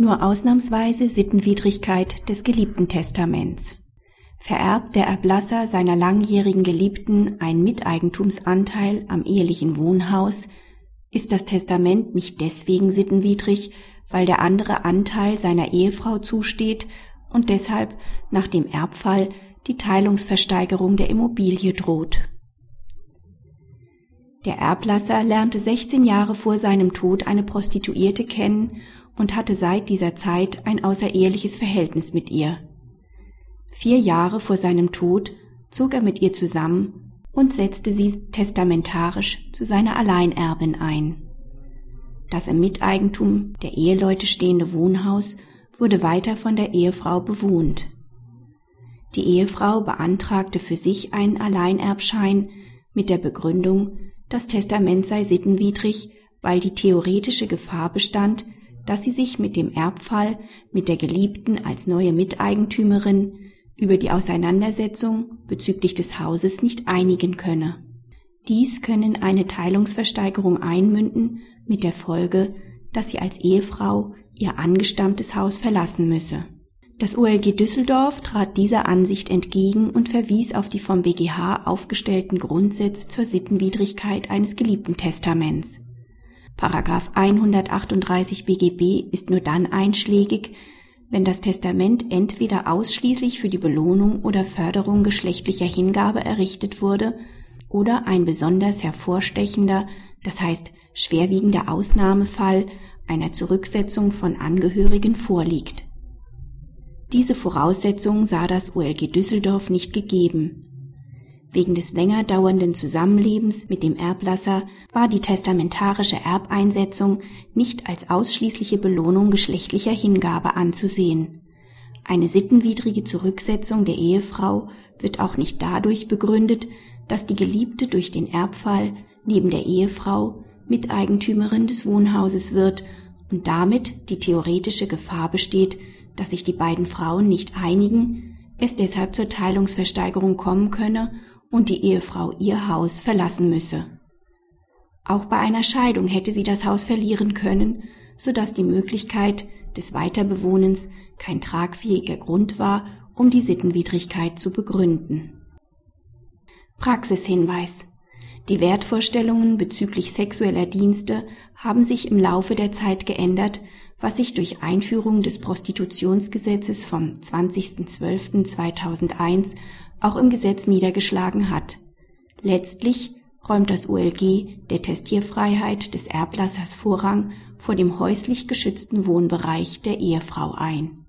Nur ausnahmsweise Sittenwidrigkeit des geliebten Testaments. Vererbt der Erblasser seiner langjährigen Geliebten einen Miteigentumsanteil am ehelichen Wohnhaus, ist das Testament nicht deswegen sittenwidrig, weil der andere Anteil seiner Ehefrau zusteht und deshalb nach dem Erbfall die Teilungsversteigerung der Immobilie droht. Der Erblasser lernte 16 Jahre vor seinem Tod eine Prostituierte kennen und hatte seit dieser Zeit ein außereheliches Verhältnis mit ihr. Vier Jahre vor seinem Tod zog er mit ihr zusammen und setzte sie testamentarisch zu seiner Alleinerbin ein. Das im Miteigentum der Eheleute stehende Wohnhaus wurde weiter von der Ehefrau bewohnt. Die Ehefrau beantragte für sich einen Alleinerbschein mit der Begründung, das Testament sei sittenwidrig, weil die theoretische Gefahr bestand, dass sie sich mit dem Erbfall mit der Geliebten als neue Miteigentümerin über die Auseinandersetzung bezüglich des Hauses nicht einigen könne. Dies könne in eine Teilungsversteigerung einmünden, mit der Folge, dass sie als Ehefrau ihr angestammtes Haus verlassen müsse. Das OLG Düsseldorf trat dieser Ansicht entgegen und verwies auf die vom BGH aufgestellten Grundsätze zur Sittenwidrigkeit eines geliebten Testaments. Paragraph 138 BGB ist nur dann einschlägig, wenn das Testament entweder ausschließlich für die Belohnung oder Förderung geschlechtlicher Hingabe errichtet wurde oder ein besonders hervorstechender, das heißt schwerwiegender Ausnahmefall einer Zurücksetzung von Angehörigen vorliegt. Diese Voraussetzung sah das OLG Düsseldorf nicht gegeben. Wegen des länger dauernden Zusammenlebens mit dem Erblasser war die testamentarische Erbeinsetzung nicht als ausschließliche Belohnung geschlechtlicher Hingabe anzusehen. Eine sittenwidrige Zurücksetzung der Ehefrau wird auch nicht dadurch begründet, dass die Geliebte durch den Erbfall neben der Ehefrau Miteigentümerin des Wohnhauses wird und damit die theoretische Gefahr besteht, dass sich die beiden Frauen nicht einigen, es deshalb zur Teilungsversteigerung kommen könne und die Ehefrau ihr Haus verlassen müsse. Auch bei einer Scheidung hätte sie das Haus verlieren können, so dass die Möglichkeit des Weiterbewohnens kein tragfähiger Grund war, um die Sittenwidrigkeit zu begründen. Praxishinweis Die Wertvorstellungen bezüglich sexueller Dienste haben sich im Laufe der Zeit geändert, was sich durch Einführung des Prostitutionsgesetzes vom 20.12.2001 auch im Gesetz niedergeschlagen hat. Letztlich räumt das OLG der Testierfreiheit des Erblassers Vorrang vor dem häuslich geschützten Wohnbereich der Ehefrau ein